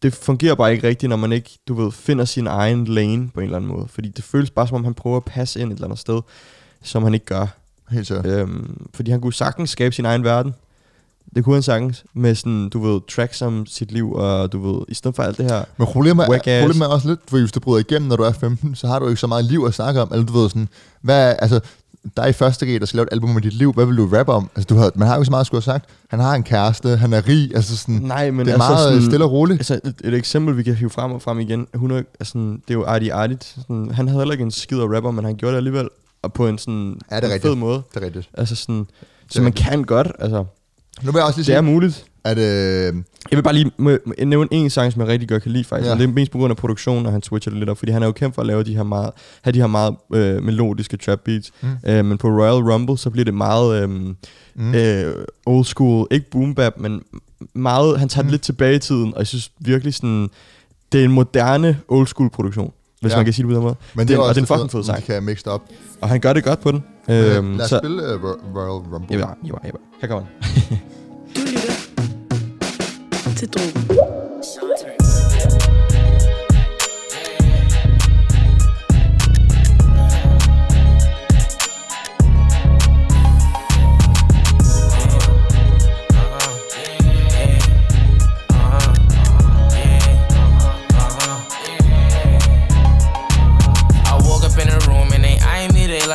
Det fungerer bare ikke rigtigt, når man ikke, du ved, finder sin egen lane på en eller anden måde. Fordi det føles bare, som om han prøver at passe ind et eller andet sted, som han ikke gør.
Helt sikkert.
Øhm, fordi han kunne sagtens skabe sin egen verden. Det kunne han sagtens. Med sådan, du ved, tracks om sit liv, og du ved, i stedet for alt det her.
Men problemet er, problemet er også lidt, for hvis du bryder igennem, når du er 15, så har du ikke så meget liv at snakke om. Eller du ved sådan, hvad, altså, der er i første G, der skal lave et album med dit liv. Hvad vil du rappe om? Altså, du har, man har jo ikke så meget at skulle have sagt. Han har en kæreste, han er rig. Altså sådan,
Nej, men
det er
altså
meget
sådan,
stille og roligt.
Altså et, et eksempel, vi kan hive frem og frem igen. 100, altså, sådan, det er jo Artie Artit. Sådan, han havde heller ikke en skid af rapper, men han gjorde det alligevel. Og på en sådan
Ja, det er
en
rigtigt.
fed måde.
Det er rigtigt.
Altså sådan, så man
rigtigt.
kan godt, altså.
Nu vil jeg også lige
Det er
sige,
muligt.
at øh,
Jeg vil bare lige nævne en sang, som jeg rigtig godt kan lide faktisk.
Ja.
Det er mest på grund af produktionen, og han switcher det lidt op, fordi han er jo kendt for at lave de her meget, have de her meget øh, melodiske trap beats.
Mm.
Øh, men på Royal Rumble, så bliver det meget øh,
Mm.
øh, old school, ikke boom bap, men meget, han tager det
Mm.
lidt tilbage i tiden, og jeg synes virkelig sådan, det er en moderne old school produktion, hvis
Ja.
man kan sige det på den måde.
men det
Den-
er
og
også
det er en fucking fed sang.
De kan mixe op.
Og han gør det godt på den.
Øhm,
Øhm,
lad os
så,
spille uh, Royal Rumble.
Ja, ja, ja. Her kommer den.
Du lytter til Drogen.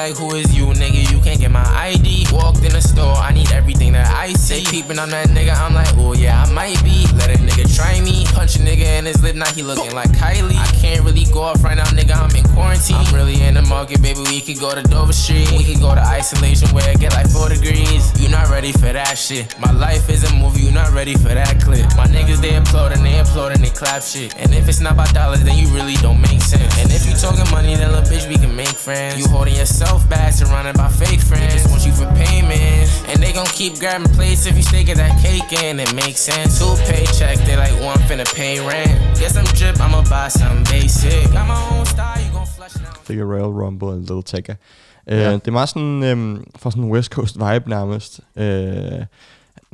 Like, who is you, nigga? You can't get my ID. Walked in the store, I need everything that I see. They peeping on that nigga, I'm like, oh yeah, I might be. Let a nigga try me. Punch a nigga in his lip, now he looking like Kylie. I can't really go off right now, nigga, I'm in quarantine. I'm really in the market, baby, we could go to Dover Street. We could go to isolation where it get like 4 degrees. You not ready for that shit. My life is a movie, you not ready for that clip. My niggas, they applaud and they applaud and they clap shit. And if it's not about dollars, then you really don't make sense. And if you talking money, then little bitch, we can make friends. You holding yourself back, surrounded by fake friends. They just want you for payment. And they gon' keep grabbing plates if you get that cake in. It makes sense. Two paychecks, they like oh, one finna pay rent. Get some drip, I'ma buy some basic. Got my own style, you gon' flush now.
jeg Royal Rumble og Little Tecca. Uh,
Ja.
Det er meget sådan, um, fra sådan en West Coast vibe nærmest. Uh,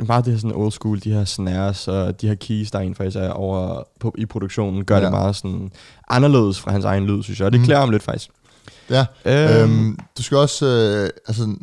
bare det her sådan old school, de her snares og de her keys, der en faktisk er over på, i produktionen, gør
Ja.
det meget sådan anderledes fra hans egen lyd, synes jeg. Og det
Mhm.
mm. klæder ham lidt faktisk.
Ja,
Øhm,
øhm, du skal også, øh, altså,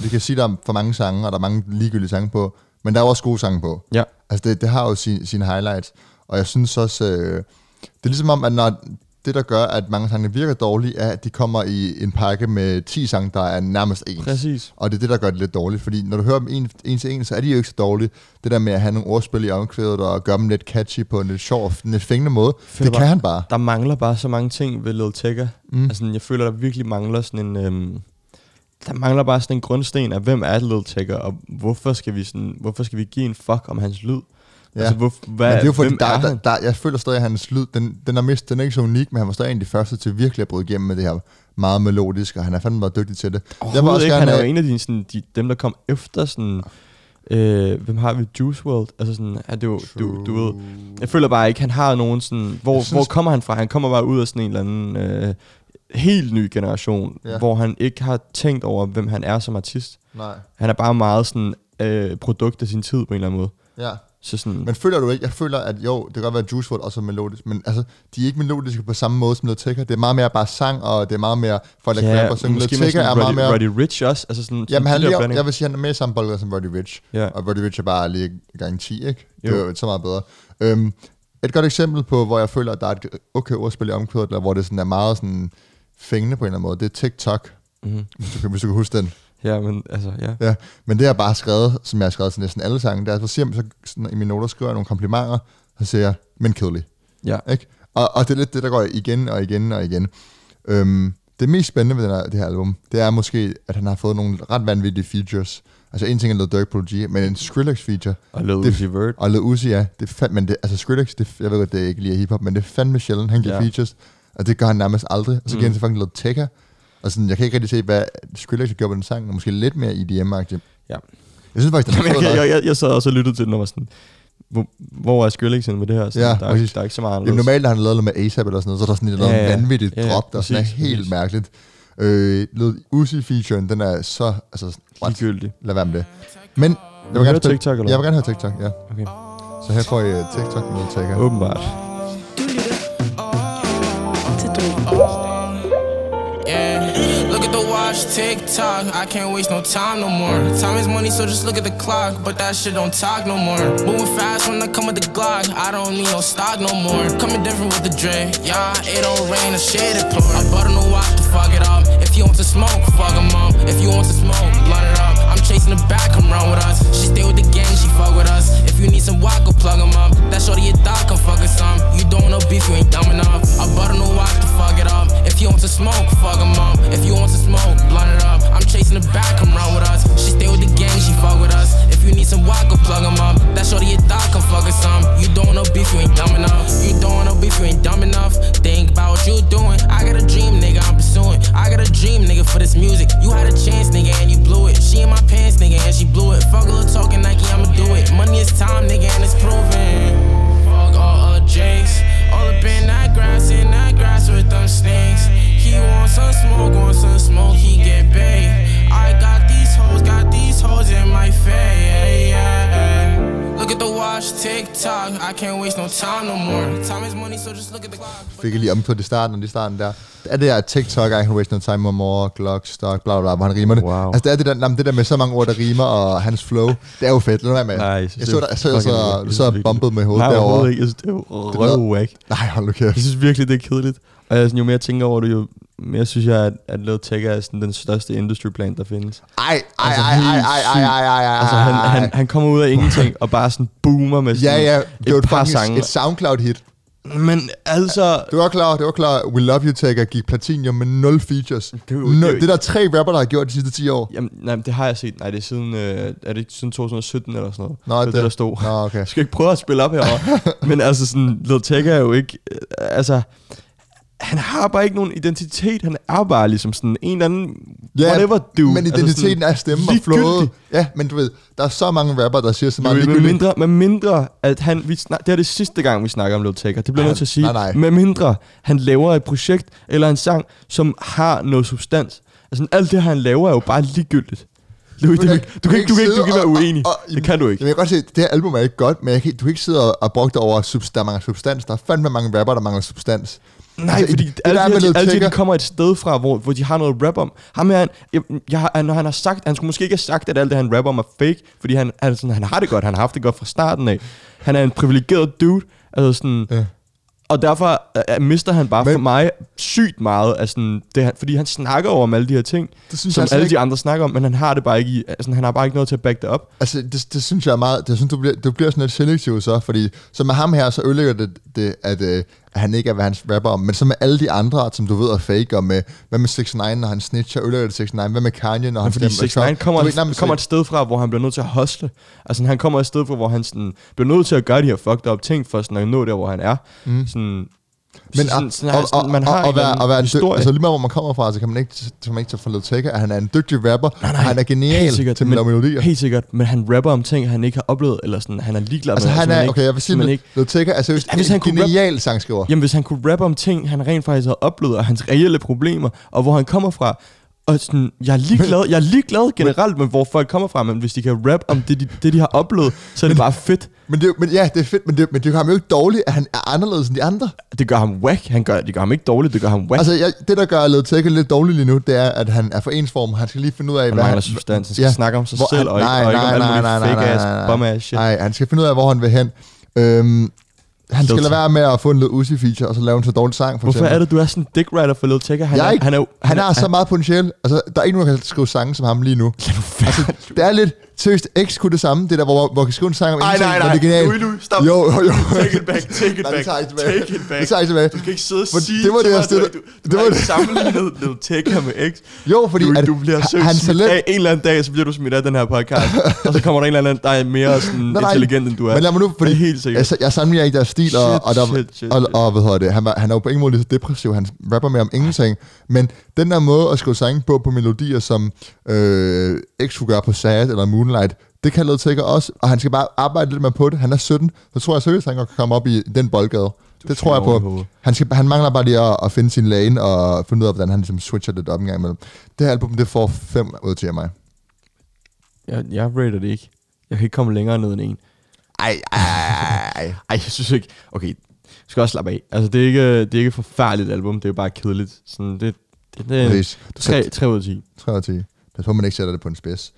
vi kan sige, der er for mange sange, og der er mange ligegyldige sange på, men der er også gode sange på.
Ja.
Altså, det, det har jo sin, sine highlights, og jeg synes også, øh, det er ligesom om, at når det, der gør, at mange sange virker dårlige, er, at de kommer i en pakke med 10 sange, der er nærmest ens.
Præcis.
Og det er det, der gør det lidt dårligt, fordi når du hører dem en, en til en, så er de jo ikke så dårlige. Det der med at have nogle ordspil i omkvædet og gøre dem lidt catchy på en lidt sjov, en lidt fængende måde, det kan han bare.
Der mangler bare så mange ting ved Lil Tecca.
Mm.
Altså, jeg føler, der virkelig mangler sådan en... Øhm, der mangler bare sådan en grundsten af, hvem er Lil Tecca, og hvorfor skal vi, sådan, hvorfor skal vi give en fuck om hans lyd?
Ja.
Altså, hvor, hvad,
men det er jo fordi, der,
er
der, der, jeg føler stadig, at hans lyd, den, den er, mist, den er ikke så unik, men han var stadig en af de første til virkelig at bryde igennem med det her meget melodisk, og han er fandme meget dygtig til det.
Overhovedet ikke, han er jo en af de, sådan, de, dem, der kom efter sådan... Øh, hvem har vi? Juice World? Altså sådan, er det jo, du, du ved... Jeg føler bare ikke, han har nogen sådan... Hvor,
Jeg
synes, hvor kommer han fra? Han kommer bare ud af sådan en eller anden... Øh, helt ny generation,
ja.
hvor han ikke har tænkt over, hvem han er som artist.
Nej.
Han er bare meget sådan øh, produkt af sin tid på en eller anden måde.
Ja.
Så sådan,
Men føler du ikke, jeg føler, at jo, det kan godt være, at Juice WRLD også er melodisk, men altså, de er ikke melodiske på samme måde som Lil Tecca. Det er meget mere bare sang, og det er meget mere folk, der
ja,
rapper, synge. Lil Tecca er meget mere...
Roddy Rich også. Altså sådan,
Jamen, han lige, jeg vil sige, han er med i samme boldgade som Roddy Rich.
Ja.
Og Roddy Rich er bare lige gang 10, ikke? Det
Jo.
er jo så meget bedre. Øhm, et godt eksempel på, hvor jeg føler, at der er et okay ordspil i omkvædet, eller hvor det sådan er meget sådan fængende på en eller anden måde, det er TikTok,
Mhm.
hvis, du kan, hvis du kan huske den.
Ja, men altså, ja.
Ja, men det har jeg bare skrevet, som jeg har skrevet til næsten alle sange, det er, så siger så sådan, i mine noter skriver jeg nogle komplimenter, så siger jeg, men kedelig.
Ja.
Ikke? Og, og det er lidt det, der går igen og igen og igen. Øhm, det mest spændende ved den her, det her album, det er måske, at han har fået nogle ret vanvittige features. Altså en ting er Lil Durk Prodigy, men en Skrillex feature.
Og Lil Uzi Vert.
Og Lil Uzi, ja. Det fand, men det, altså Skrillex, det, jeg ved godt, det er ikke lige hiphop, men det er fandme sjældent, han giver
Ja.
features. Og det gør han nærmest aldrig. Og så
Mm.
giver han til fucking Lil Tecca. Og sådan, jeg kan ikke rigtig se, hvad Skrillex har gjort på den sang, og måske lidt mere EDM-agtig.
Ja.
Jeg synes faktisk, den er
Jamen, jeg, jeg, jeg, jeg sad også og lyttede til den og var sådan, hvor, hvor er Skrillexen med det her? Sådan,
Ja,
der, er,
præcis.
der er ikke så meget
Jamen, normalt har han lavet noget med ASAP eller sådan noget, så er der sådan et
Ja, ja.
vanvittigt
Ja, ja,
drop, der sådan er
præcis,
helt
præcis.
mærkeligt. Øh, Lil Uzi-featuren, den er så... Altså, what?
Ligegyldig.
Lad være med det. Men jeg vil gerne
høre
spille,
TikTok, eller
Jeg vil gerne høre TikTok, ja.
Okay.
Så her får I uh, TikTok med Tagger.
Åbenbart.
Du lytter til Drogen.
Tick tock. I can't waste no time no more. Time is money, so just look at the clock. But that shit don't talk no more. Moving fast when I come with the Glock. I don't need no stock no more. Coming different with the Dre. Yeah, it don't rain, a shit it pour. I bought a new watch to fuck it up. If you want to smoke, fuck him up. If you want to smoke, blunt it up. I'm chasing the back, come run with us. She stay with the gang, she fuck with us. If you need some walk, go plug him shorty your thought, come fuck with some. You don't know beef, you ain't dumb enough. You don't know beef, you ain't dumb enough. Think about what you doing.
Fik jeg lige omkvædet i starten, og i starten der. Det er det her TikTok, I can waste no time more, Glock, stock, bla bla bla, hvor han rimer det.
Wow.
Altså det er det der, jamen, det der med så mange ord, der rimer, og hans flow, det er jo fedt. Lad være med.
Nej, jeg
jeg,
synes,
så,
det
der,
er
jeg så,
fucking
så, så,
Jeg
så bumpet med hovedet
Nej,
derovre.
overhovedet ikke. Jeg synes, det er jo
Det
røvwhack.
Nej, hold nu kæft.
Jeg synes virkelig, det er kedeligt. Og jeg, sådan, jo mere jeg tænker over det, jo mere synes jeg, at, at Lil Tecca er sådan den største industry plan, der findes.
Ej, ej,
Altså,
ej, ej, ej, ej, ej, ej,
Altså, han, han, han kommer ud af ingenting og bare sådan boomer med sådan
Ja, ja, det var
et
et,
par
fucking,
sange.
et SoundCloud-hit.
Men altså...
Du var klar, det var klar. We Love You Tagger gik platinum med nul features.
Det er jo-
Nul,
det
det er der tre rapper, der har gjort de sidste 10 år.
Jamen, nej, det har jeg set. Nej, det er siden, øh, er det ikke siden 2017 eller sådan noget.
Nå,
det,
det-
det, der stod.
Nå, okay.
Jeg skal ikke prøve at spille op herovre. men altså sådan, Lil Tecca er jo ikke... Øh, altså, han har bare ikke nogen identitet. Han er bare ligesom sådan en eller anden... whatever dude.
men identiteten
altså
er stemme og flowet. Ja, men du ved, der er så mange rapper, der siger så meget
med mindre, med mindre, at han, vi snak, det er det sidste gang, vi snakker om Lil Tecca. Det bliver nødt til at sige.
nej, nej.
Med mindre, han laver et projekt eller en sang, som har noget substans. Altså, alt det, han laver, er jo bare ligegyldigt. Du, du, du, du, kan ikke, du kan ikke, du kan ikke være uenig. Det kan du ikke.
Jeg kan godt se, det her album er ikke godt, men jeg kan, ikke- du kan ikke sidde og, og brokke dig over, at subs- der mangler substans. Der er fandme mange rapper, der mangler substans.
Nej,
Altså,
fordi
det
alle,
der
de, her, de, alle de, kommer et sted fra, hvor, hvor de har noget rap om. Ham her, han, jeg, jeg, når han har sagt, han skulle måske ikke have sagt, at alt det, han rapper om er fake, fordi han, han, sådan, han har det godt, han har haft det godt fra starten af. Han er en privilegeret dude, altså sådan,
Ja.
Og derfor uh, mister han bare
Men,
for mig sygt meget af sådan, det, han- fordi han snakker over om alle de her ting,
Det synes
som
jeg altså
alle
ikke-
de andre snakker om, men han har det bare ikke i, altså, han har bare ikke noget til at back det op.
Altså, det, det synes jeg er meget... Det synes, du bliver, du bliver sådan lidt selektiv så, fordi så med ham her, så ødelægger det, det at, øh, at han ikke er, hvad han rapper om. Men så med alle de andre, som du ved er fake, og med, hvad med 6 9 når han snitcher, ødelægger det 6 9 Hvad med Kanye, når han
fordi
stemmer
6
Trump?
kommer,
Du nej,
kommer et sted fra, hvor han bliver nødt til at hustle. Altså han kommer et sted fra, hvor han sådan, bliver nødt til at gøre de her fucked up ting, for sådan at nå der, hvor han er.
Mm.
Sådan,
Men og,
sådan,
og,
sådan,
og,
man
og,
har
og,
en
være, og være en dyg, altså lige meget hvor man kommer fra, så kan man ikke, så kan man ikke tage for lidt tække, at han er en dygtig rapper, nej, nej, han er genial
sikkert,
til
men,
melodier.
Helt sikkert, men han rapper om ting, han ikke har oplevet, eller sådan, han er ligeglad
Altså
med.
han
som
er, okay, jeg vil sige,
ikke,
Lil Tecca er seriøst
Ja, hvis han kunne rap-
genial sangskriver.
Jamen, hvis han kunne rappe om ting, han rent faktisk havde oplevet, og hans reelle problemer, og hvor han kommer fra, og sådan, jeg er ligeglad, jeg er ligeglad generelt med, hvor folk kommer fra, men hvis de kan rap om det, de, det, de har oplevet, så er det bare fedt.
Men, det, men ja, det er fedt, men det, men det gør ham jo ikke dårligt, at han er anderledes end de andre.
Det gør ham whack. Han gør, det gør ham ikke dårligt, det gør ham whack.
Altså, jeg, det der gør Lil Tecca lidt dårligt lige nu, det er, at han er for ensform. Han skal lige finde ud af,
Han
hvad
mangler substans. Han skal snakke om sig selv, og ikke- og ikke om alt muligt fake ass, bum ass shit.
Nej, han skal finde ud af, hvor han vil hen. Øhm, han skal lade være med at få en Uzi feature, og så lave en så dårlig sang, for
Hvorfor
eksempel.
er det, du er sådan en dick writer for Lil Tecca? Han,
Jeg er
er,
ikke,
han er,
han,
er-
har så meget potentiale. Altså, der er ikke nogen, der kan skrive sange som ham lige nu. altså, det er lidt... Seriøst, X kunne det samme. Det der, hvor, hvor en sang om ingenting,
nej,
hvor
nej.
det.
Louis, Louis, stop.
Jo, jo.
Take it back, take it
Nej, det
back.
jeg tilbage.
Take it back.
Det tager jeg tilbage.
Du skal ikke sidde og sige
det var det, jeg stillede-
Du,
det
du
var
har
det.
sammenlignet Lil Tecca med X.
Jo, fordi
du,
at-
du bliver smidt
talent-
af en eller anden dag, så bliver du smidt af den her podcast. og så kommer der en eller anden, der er mere sådan
Nej, nej.
intelligent, end du er.
Men lad mig nu, fordi
Det er helt sikkert.
Jeg, jeg sammenligner ikke deres stil, og, og, der,
shit, shit,
og, og, hvad hedder det, han, var, han er jo på ingen måde lige så depressiv, han rapper mere om ingenting, men den der måde at skrive sange på, på melodier, som øh, X skulle gøre på Sad eller Moonlight, det kan Led Tecca også, og han skal bare arbejde lidt mere på det. Han er 17, så tror jeg seriøst, han kan komme op i den boldgade. Det tror jeg på. Han, skal, han mangler bare lige at, at finde sin lane og finde ud af, hvordan han ligesom switcher lidt op en gang imellem. Det her album, det får 5 ud af 10 af mig.
Jeg, jeg rater det ikke. Jeg kan ikke komme længere ned end en.
Ej, ej, ej.
Ej, jeg synes ikke... Okay, du skal også slappe af. Altså, det er ikke, det er ikke et forfærdeligt album. Det er jo bare kedeligt. Sådan, det, det, det er.
Du skal-
3, 3 ud af 10.
3 ud af 10. Pas på, man ikke sætter det på en spids.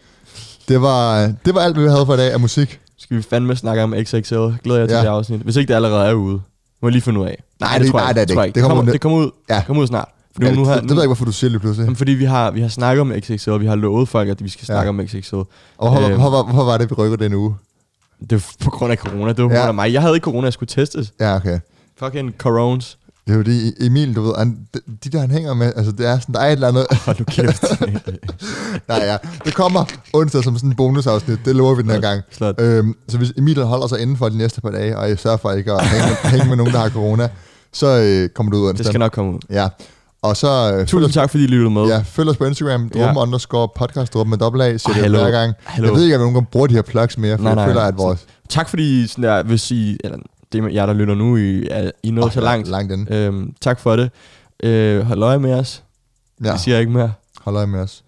Det var, det var alt, hvad vi havde for i dag af musik.
Skal vi fandme snakke om XXL? Glæder jeg til
Ja.
det afsnit. Hvis ikke det allerede er ude. Må jeg lige finde ud af. Nej, det,
det-
tror jeg,
nej, det er det
tror jeg
ikke. Det kommer
det kommer ud.
Ja.
Det kommer ud snart. Fordi
Ja,
nu
det,
har,
det, ved jeg ikke, hvorfor du siger lige pludselig.
Jamen, fordi vi har, vi har snakket om XXL, og vi har lovet folk, at vi skal snakke
Ja.
om XXL.
Og hvorfor,
Øhm,
hvorfor, hvorfor var det, vi rykker den uge?
Det var på grund af corona. Det var på
Ja.
grund af mig. Jeg havde ikke corona, jeg skulle testes.
Ja, okay.
Fucking corones.
Det er jo det, Emil, du ved, han, de, de der, han hænger med, altså det er sådan, der er et eller andet...
Hold nu kæft.
Nej, ja. Det kommer onsdag som sådan en bonusafsnit, det lover vi den her gang.
Slot.
Øhm, så hvis Emil holder sig inden for de næste par dage, og jeg sørger for ikke at hænge, med- hænge med nogen, der har corona, så øh, kommer du ud af
Det skal nok komme ud.
Ja. Og så... Øh,
Tusind tak, fordi I lyttede med.
ja, følg os på Instagram,
Ja.
drum underscore podcast, drum med dobbelt A, siger det hver gang.
Hallo.
Jeg ved ikke, om nogen bruger de her plugs mere, for
Nej,
jeg
nej.
føler, at vores...
Tak fordi sådan der, hvis I, eller det er jer, der lytter nu, I er, I er nået
Åh,
så langt.
Langt inde.
Øhm, tak for det. Øh, hold øje med os.
Ja,
Det siger jeg ikke mere.
hold øje med os.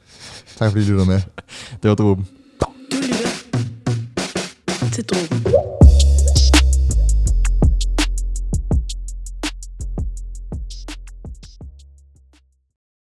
Tak fordi I lytter med.
Det var dråben.
Du lytter til Drogen.